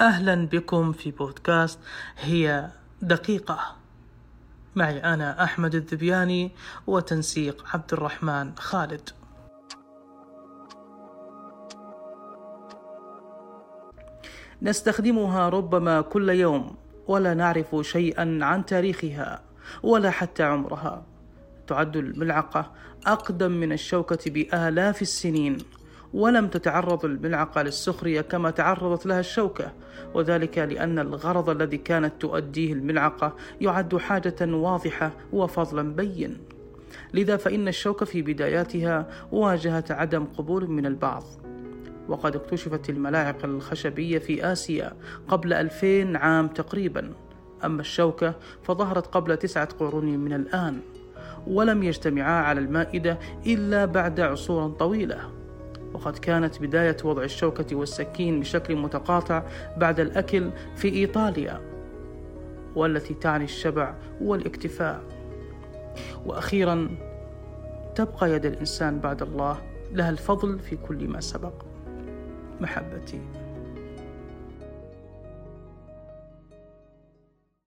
أهلا بكم في بودكاست هي دقيقة. معي أنا أحمد الذبياني وتنسيق عبد الرحمن خالد. نستخدمها ربما كل يوم ولا نعرف شيئا عن تاريخها ولا حتى عمرها. تعد الملعقة أقدم من الشوكة بآلاف السنين. ولم تتعرض الملعقة للسخرية كما تعرضت لها الشوكة وذلك لأن الغرض الذي كانت تؤديه الملعقة يعد حاجة واضحة وفضلا بين. لذا فإن الشوكة في بداياتها واجهت عدم قبول من البعض. وقد اكتشفت الملاعق الخشبية في آسيا قبل ألفين عام تقريبا. أما الشوكة فظهرت قبل تسعة قرون من الآن ولم يجتمعا على المائدة إلا بعد عصور طويلة. وقد كانت بداية وضع الشوكة والسكين بشكل متقاطع بعد الأكل في إيطاليا والتي تعني الشبع والاكتفاء. وأخيرا تبقى يد الإنسان بعد الله لها الفضل في كل ما سبق. محبتي.